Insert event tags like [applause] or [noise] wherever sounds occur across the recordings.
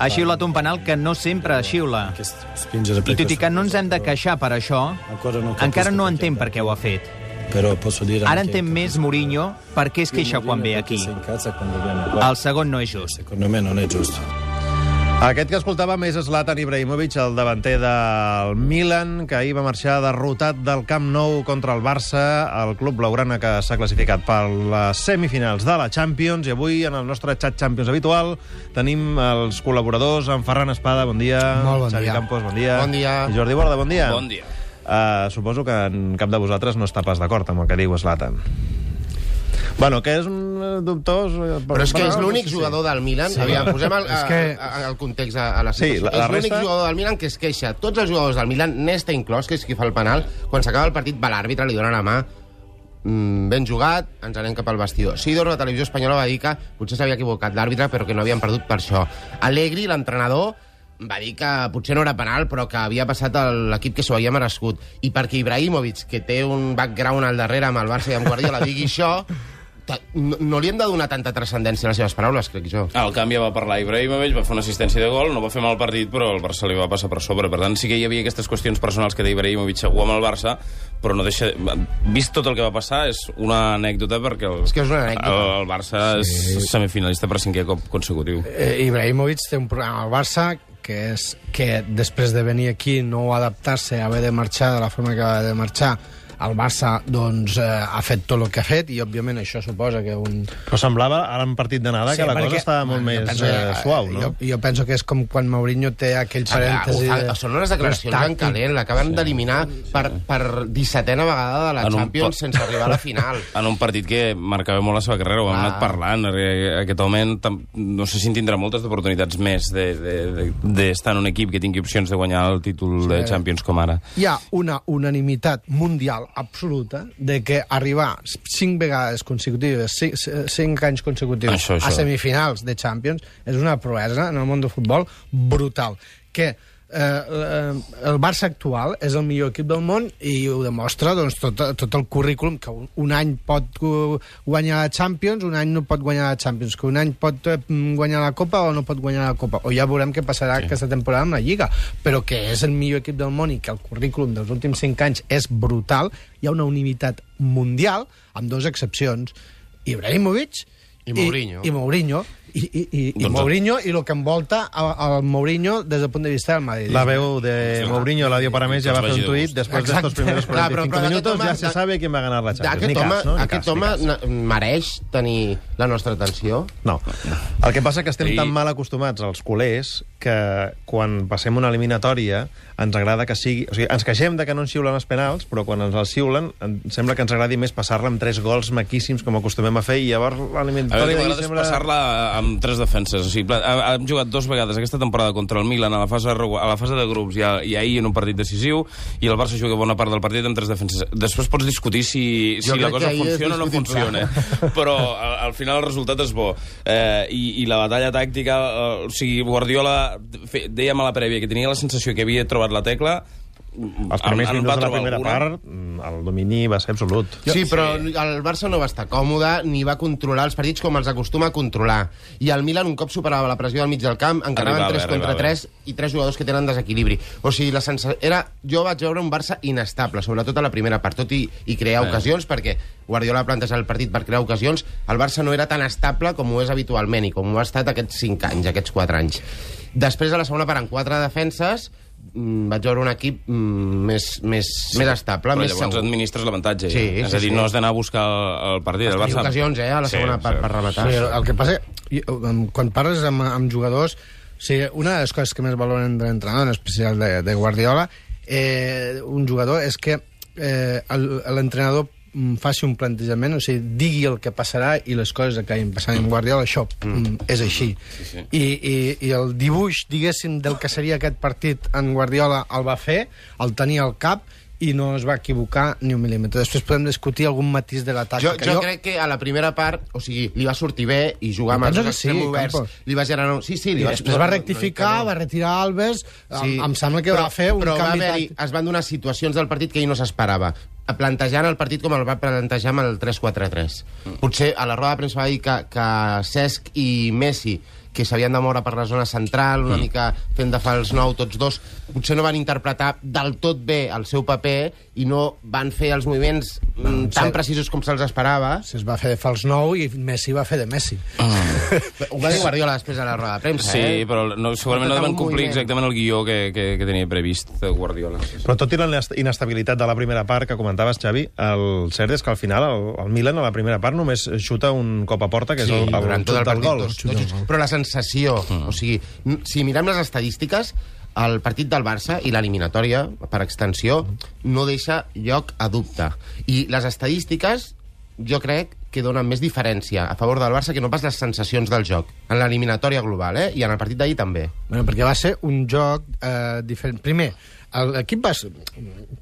Ha xiulat un penal que no sempre xiula. I tot i que no ens hem de queixar per això, encara no entenc per què ho ha fet. Però posso Ara entén més Mourinho per què es queixa quan ve aquí. El segon no és just. Secondo me non è giusto. Aquest que escoltàvem és Zlatan Ibrahimovic, el davanter del Milan, que ahir va marxar derrotat del Camp Nou contra el Barça, el club blaugrana que s'ha classificat per les semifinals de la Champions, i avui en el nostre xat Champions habitual tenim els col·laboradors, en Ferran Espada, bon dia. Molt bon Xavi dia. Campos, bon dia. Bon dia. I Jordi Borda, bon dia. Bon dia. Uh, suposo que en cap de vosaltres no està pas d'acord amb el que diu Zlatan. Bueno, que és un eh, dubtós... eh, Però és que és l'únic sí. jugador del Milan. Sí. Aviam, [laughs] posem el, És a, que- a, el context a, a la Sí, situació. la- la és l'únic resta- jugador del Milan que es queixa. Tots els jugadors del Milan, Nesta inclòs, que és qui fa el penal, quan s'acaba el partit va l'àrbitre, li dona la mà, mm, ben jugat, ens anem cap al vestidor. Sidor, la televisió espanyola, va dir que potser s'havia equivocat l'àrbitre, però que no havien perdut per això. Allegri, l'entrenador, va dir que potser no era penal, però que havia passat a l'equip que s'ho havia merescut. I perquè Ibrahimovic, que té un background al darrere amb el Barça i amb Guardiola, digui [laughs] això, no, no li hem de donar tanta transcendència a les seves paraules, crec jo. Al canvi va parlar Ibrahimovic, va fer una assistència de gol, no va fer mal partit, però el Barça li va passar per sobre. Per tant, sí que hi havia aquestes qüestions personals que deia Ibrahimovic segur amb el Barça, però no deixa... Vist tot el que va passar, és una anècdota perquè el, És que és una anècdota. el, el Barça sí. és semifinalista per cinquè cop consecutiu. Eh, Ibrahimovic té un problema al Barça que és que després de venir aquí no adaptar-se, haver de marxar de la forma que va de marxar, el Barça doncs, eh, ha fet tot el que ha fet i, òbviament, això suposa que un... Però semblava, ara en partit d'anada, que la cosa estava molt més penso eh, que- suau, no? Jo, jo penso que és com quan Mourinho té aquell parèntesi... Fa, de- són unes declaracions en calent. L'acaben d'eliminar per, per 17a vegada de la En un Champions po- sense arribar a la [laughs] final. En un partit que marcava molt la seva carrera, ho hem Ah. anat parlant. eh, Aquest home tam- no sé si en tindrà moltes oportunitats més d'estar de, de, de, d'estar en un equip que tingui opcions de guanyar el títol de Champions com ara. hi ha una unanimitat mundial absoluta de que arribar cinc vegades consecutives, cinc, cinc anys consecutius Això, això. a semifinals de Champions és una proesa en el món del futbol brutal. Que eh, eh, el Barça actual és el millor equip del món i ho demostra doncs, tot, tot el currículum que un, un any pot gu- guanyar la Champions, un any no pot guanyar la Champions, que un any pot eh, guanyar la Copa o no pot guanyar la Copa, o ja veurem què passarà sí. aquesta temporada amb la Lliga, però que és el millor equip del món i que el currículum dels últims 5 anys és brutal, hi ha una unitat mundial, amb dues excepcions, Ibrahimovic I Mourinho. i, i Mourinho i, i, i, i Doncs- Mourinho i el que envolta el Mourinho des del punt de vista del Madrid. La veu de Mourinho, la dio para més, ja va fer un de tuit gust. después de estos Exacte. primeros Clar, 45 però- minutos home- ya se sabe quién va a ganar la Champions. Ni Aquest home, cas, no? Ni aquest cas, home mereix tenir la nostra atenció? No. El que passa que estem I- tan mal acostumats als culers que quan passem una eliminatòria ens agrada que sigui... O sigui, ens queixem de que no ens xiulen els penals, però quan ens els xiulen em sembla que ens agradi més passar-la amb tres gols maquíssims com acostumem a fer i llavors A mi l'eliminatòria... el que ahir m'agrada sembla- passar-la amb tres defenses. O sigui, hem jugat dos vegades aquesta temporada contra el Milan a la fase, a la fase de grups i, a, i ahir en un partit decisiu i el Barça juga bona part del partit amb tres defenses. Després pots discutir si, Jo si la cosa funciona o no funciona. Però al, al final el resultat és bo. Eh, i, I la batalla tàctica... Eh, o sigui, Guardiola... Fe, dèiem a la prèvia que tenia la sensació que havia trobat la tecla Els primers minuts va de la primera alguna. part, mm, el domini va ser absolut. Sí, però el Barça no va estar còmode ni va controlar els partits com els acostuma a controlar. I el Milan, un cop superava la pressió al mig del camp, encaraven Arribava, 3 contra arribava. 3 i tres jugadors que tenen desequilibri. O sigui, la sensa... era... jo vaig veure un Barça inestable, sobretot a la primera part, tot i, i crear Eh. ocasions, perquè Guardiola planteja el partit per crear ocasions, el Barça no era tan estable com ho és habitualment i com ho ha estat aquests 5 anys, aquests 4 anys. Després, a la segona part, en quatre defenses, vaig veure un equip mm, més, més, més estable, Però més llavors segur. administres l'avantatge. Sí, és sí, a dir, sí. no has d'anar a buscar el, el partit. El Tenia Barça... ocasions, eh, a la Sí, segona part sí. per rematar. Sí, el que passa... um, Quan parles amb, amb jugadors... O sigui, una de les coses que més valoren de l'entrenador, en especial de, de Guardiola, eh, un jugador, és que eh, l'entrenador mm, faci un plantejament, o sigui, digui el que passarà i les coses acabin passant amb Guardiola, això mm. és així. sí. I, i, I el dibuix, diguéssim, del que seria aquest partit en Guardiola el va fer, el tenia al cap, i no es va equivocar ni un mil·límetre. Després podem discutir algun matís de la Jo, tàctica. jo crec que a la primera part, o sigui, li va sortir bé i jugar amb els sí, oberts. Campos. Li va generar... un- Sí, sí, li I va... després va rectificar, va retirar Alves, sí. em, em sembla que però, va fer un però canvi... va haver es van donar situacions del partit que ell no s'esperava plantejant el partit com el va plantejar amb el 3-4-3. Potser a la roda de premsa va dir que, que Cesc i Messi que s'havien de moure per la zona central, una mm. mica fent de fals nou tots dos, potser no van interpretar del tot bé el seu paper i no van fer els moviments mm, tan sí. precisos com se'ls esperava. Si es va fer de fals nou i Messi va fer de Messi. [laughs] Ho va dir Guardiola després de la roda de premsa, Sí, eh? però no, segurament no un complir moviment. exactament el guió que, que, que tenia previst eh, Guardiola. Però tot i la inestabilitat de la primera part que comentaves, Xavi, el cert és que al final el, el Milan a la primera part només xuta un cop a porta, que és el, el, durant tot xut el del partit, gol. dos, dos xuts. Però la sensació, o sigui, si mirem les estadístiques, el partit del Barça i l'eliminatòria, per extensió, no deixa lloc a dubte. I les estadístiques, jo crec que donen més diferència a favor del Barça que no pas les sensacions del joc. En l'eliminatòria global, eh? I en el partit d'ahir també. Bueno, perquè va ser un joc eh, diferent. Primer, l'equip va...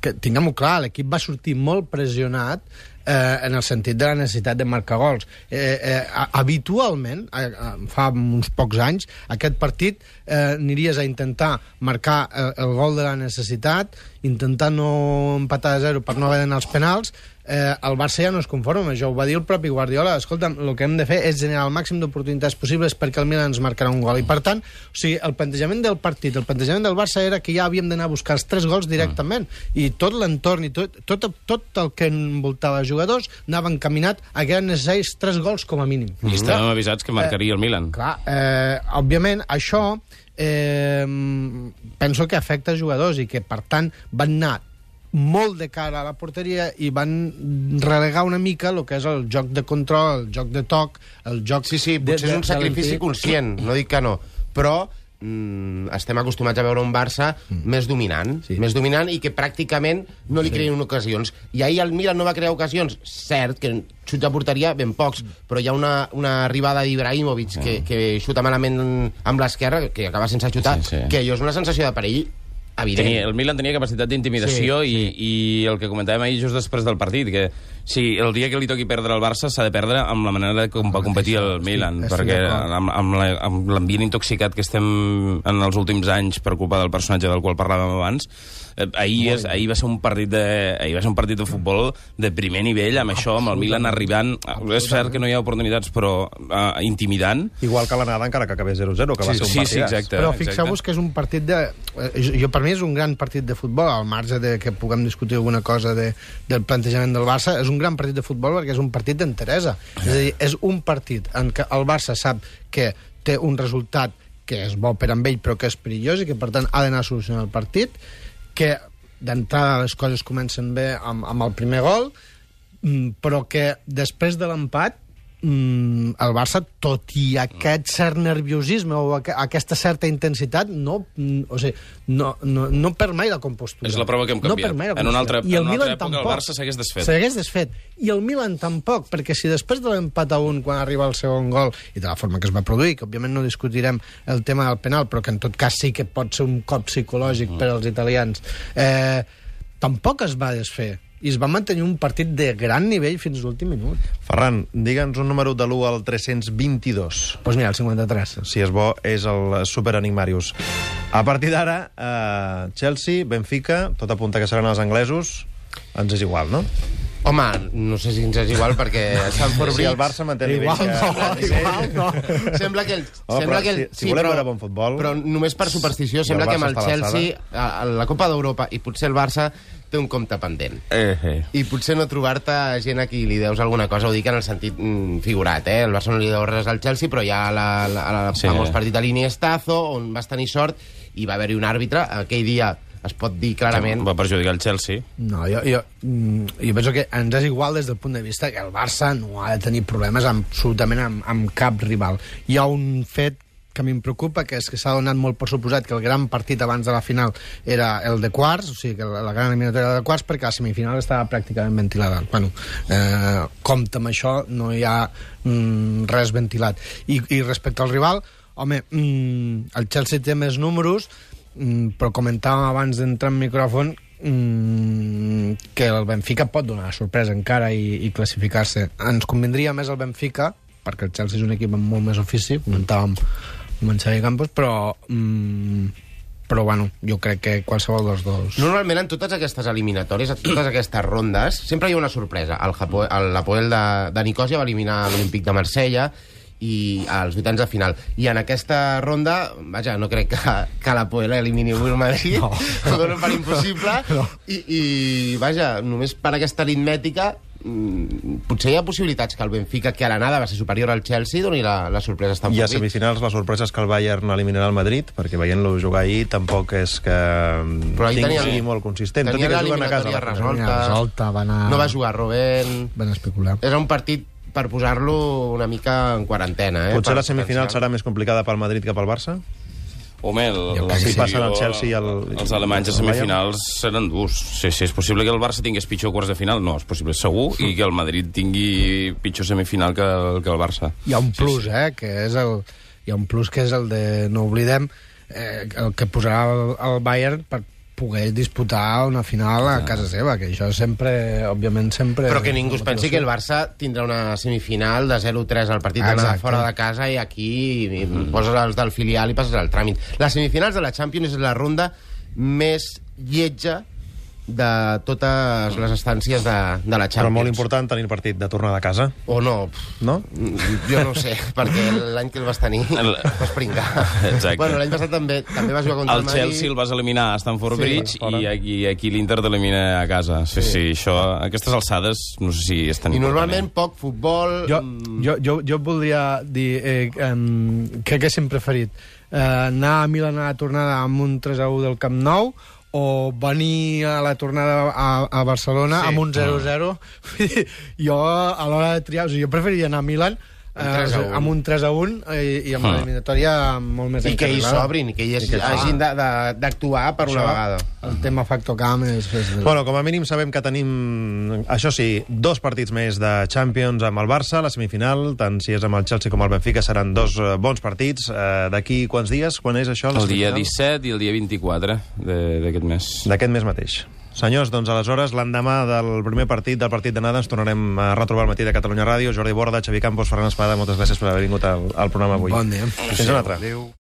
que Tinguem-ho clar, l'equip va sortir molt pressionat eh, en el sentit de la necessitat de marcar gols. Eh, eh, habitualment, eh, eh, fa uns pocs anys, aquest partit eh, aniries a intentar marcar el, el gol de la necessitat, intentar no empatar a zero per no haver d'anar als penals, eh, el Barça ja no es conforma amb això, ho va dir el propi Guardiola, escolta'm, el que hem de fer és generar el màxim d'oportunitats possibles perquè el Milan ens marcarà un gol, i per tant, o sigui, el plantejament del partit, el plantejament del Barça era que ja havíem d'anar a buscar els tres gols directament, i tot l'entorn i tot, tot, tot el que envoltava els jugadors anava encaminat a que eren necessaris tres gols com a mínim. I estàvem avisats que marcaria el Milan. Clar, eh, òbviament, això eh, penso que afecta jugadors i que, per tant, van anar molt de cara a la porteria i van relegar una mica el que és el joc de control, el joc de toc, el joc... Sí, sí, potser és un sacrifici conscient, no dic que no, però mm, estem acostumats a veure un Barça mm. més dominant, sí. més dominant i que pràcticament no li creen ocasions. I ahir el Milan no va crear ocasions, cert, que xuts a porteria ben pocs, però hi ha una, una arribada d'Ibrahimovic que, que xuta malament amb l'esquerra, que acaba sense xutar, Sí, sí. que allò és una sensació de perill evident. Tenia, el Milan tenia capacitat d'intimidació Sí, sí, sí. I, i el que comentàvem ahir just després del partit, que si el dia que li toqui perdre el Barça s'ha de perdre amb la manera com va competir el Milan, estic perquè amb, amb la- amb l'ambient intoxicat que estem en els últims anys per culpa del personatge del qual parlàvem abans, eh, ahir, és, ahir va ser un partit de ahir va ser un partit de futbol de primer nivell amb això, amb el Milan arribant és cert que no hi ha oportunitats però uh, intimidant. Igual que l'anada, encara que acabés 0-0, que va Sí, ser un sí, partidàs. sí, exacte. Però fixeu-vos que és un partit de... eh, Jo, per mi és un gran partit de futbol, al marge de que puguem discutir alguna cosa de, del plantejament del Barça, és un gran partit de futbol perquè és un partit d'enteresa. És a dir, és un partit en què el Barça sap que té un resultat que és bo per amb ell però que és perillós i que per tant ha d'anar a solucionar el partit, que d'entrada les coses comencen bé amb, amb el primer gol, mm, però que després de l'empat mm, el Barça, tot i aquest cert nerviosisme o aqu aquesta certa intensitat, no, mm, o sigui, no, no, no perd mai la compostura. És la prova que hem No canviat. la En una altra- I el en una Milan altra època el tampoc. Barça s'hagués desfet. S'hagués desfet. I el Milan tampoc, perquè si després de l'empat a un, quan arriba el segon gol, i de la forma que es va produir, que òbviament no discutirem el tema del penal, però que en tot cas sí que pot ser un cop psicològic Mm. per als italians, eh, tampoc es va desfer i es va mantenir un partit de gran nivell fins l'últim minut. Ferran, digue'ns un número de l'1 al 322. Doncs pues mira, el 53. Si és bo, és el Super Animarius. A partir d'ara, eh, Chelsea, Benfica, tot apunta que seran els anglesos, ens és igual, no? Home, no sé si ens és igual perquè [laughs] Sant Si Forbrix... el Barça manté el Igual nivell no, que... igual no. Sembla que el, Home, sembla però que el, si- si volem veure bon futbol- Però només per superstició, sembla que amb el Chelsea, a, a la Copa d'Europa i potser el Barça té un compte pendent. eh, eh. I potser no trobar-te gent a qui li deus alguna cosa, ho dic en el sentit mm, figurat, eh? El Barça no li deu res al Chelsea, però hi ha la, la, la, Sí. sí. famós partit a l'Iniestazo, on vas tenir sort, i va haver-hi un àrbitre, aquell dia es pot dir clarament... va perjudicar el Chelsea No, jo, jo, mm, jo penso que ens és igual des del punt de vista que el Barça no ha de tenir problemes amb, absolutament amb, amb cap rival. Hi ha un fet que a mi em preocupa, que és que s'ha donat molt per suposat que el gran partit abans de la final era el de quarts, o sigui, que la, la gran eliminatòria era de quarts, perquè la semifinal estava pràcticament ventilada. Bueno, eh, compte amb això, no hi ha mm, res ventilat. I, I respecte al rival, home, mm, el Chelsea té més números, però comentàvem abans d'entrar en micròfon mm, que el Benfica pot donar sorpresa encara i, i classificar-se. Ens convindria més el Benfica, perquè el Chelsea és un equip amb molt més ofici, comentàvem amb en Xavi Campos, però... Mm, però, bueno, jo crec que qualsevol dels dos... Normalment en totes aquestes eliminatòries, en totes aquestes rondes, sempre hi ha una sorpresa. El Japó, el, l'Apoel de, de Nicosia va eliminar l'Olímpic de Marsella i als vuitens de final. I en aquesta ronda, vaja, no crec que, que la Poel elimini el Madrid, no. ho dono per impossible, [laughs] no. i, i vaja, només per aquesta aritmètica mm, potser hi ha possibilitats que el Benfica, que a l'anada va ser superior al Chelsea, doni la, la sorpresa a I a Stamford semifinals la sorpresa és que el Bayern eliminarà el Madrid, perquè veient-lo jugar ahir tampoc és que Però ahir tingui tenia- molt consistent. Tot i Tenia que juguen a casa. resolta. Resolta, va anar... No va jugar Robben... Van especular. Era un partit per posar-lo una mica en quarantena. Eh? Potser per la semifinal serà més complicada pel Madrid que pel Barça? Home, el, que Si sí. passen el Chelsea i el... Els alemanys a el semifinals seran durs. Sí, sí, és possible que el Barça tingués pitjor quarts de final? No, és possible, segur, i que el Madrid tingui pitjor semifinal que el, que el Barça. Hi ha un plus, eh, que és el... Hi ha un plus que és el de... No oblidem eh, el que posarà el, el Bayern per poder disputar una final a casa seva, que això sempre, òbviament, sempre... Però que ningú es pensi que el Barça tindrà una semifinal de 0-3 al partit d'anar fora de casa i aquí mm. poses els del filial i passes el tràmit. Les semifinals de la Champions és la ronda més lletja de totes les estàncies de, de la Champions. Però molt important tenir el partit de tornada a casa, O no, no? jo no ho sé, [laughs] perquè l'any que el vas tenir El- [laughs] vas pringar. Exacte. Bueno, l'any passat també també va jugar contra el, El Madrid. Chelsea el vas eliminar a Stamford Sí, Bridge fora. i aquí, aquí l'Inter t'elimina a casa. Sí, sí, això, a aquestes alçades, no sé si és tan I normalment poc futbol... Jo, mm, jo, jo, jo voldria dir eh, um, que haguéssim preferit eh, anar a Milan a la tornada amb un 3 a 1 del Camp Nou o venir a la tornada a, a Barcelona Sí. amb un 0-0. [laughs] jo, a l'hora de triar... O sigui, jo preferiria anar a Milan Amb 3 a o sigui, 1. amb un 3 a 1 i, i amb Ah. l'eliminatòria molt més I que hi sobrin, que hi que- hagin d'actuar per una vegada. El tema factor camp és... és Bueno, com a mínim sabem que tenim, això sí, dos partits més de Champions amb el Barça, la semifinal, tant si és amb el Chelsea com el Benfica, seran dos eh, bons partits. Eh, D'aquí quants dies? Quan és això? El dia semifinal? 17 i el dia 24 de- d'aquest mes. D'aquest mes mateix. Senyors, doncs aleshores, l'endemà del primer partit, del partit d'anada, ens tornarem a retrobar al matí de Catalunya Ràdio. Jordi Borda, Xavi Campos, Ferran Espada, moltes gràcies per haver vingut al, al programa avui. Bon dia. Fins una altra. Adéu.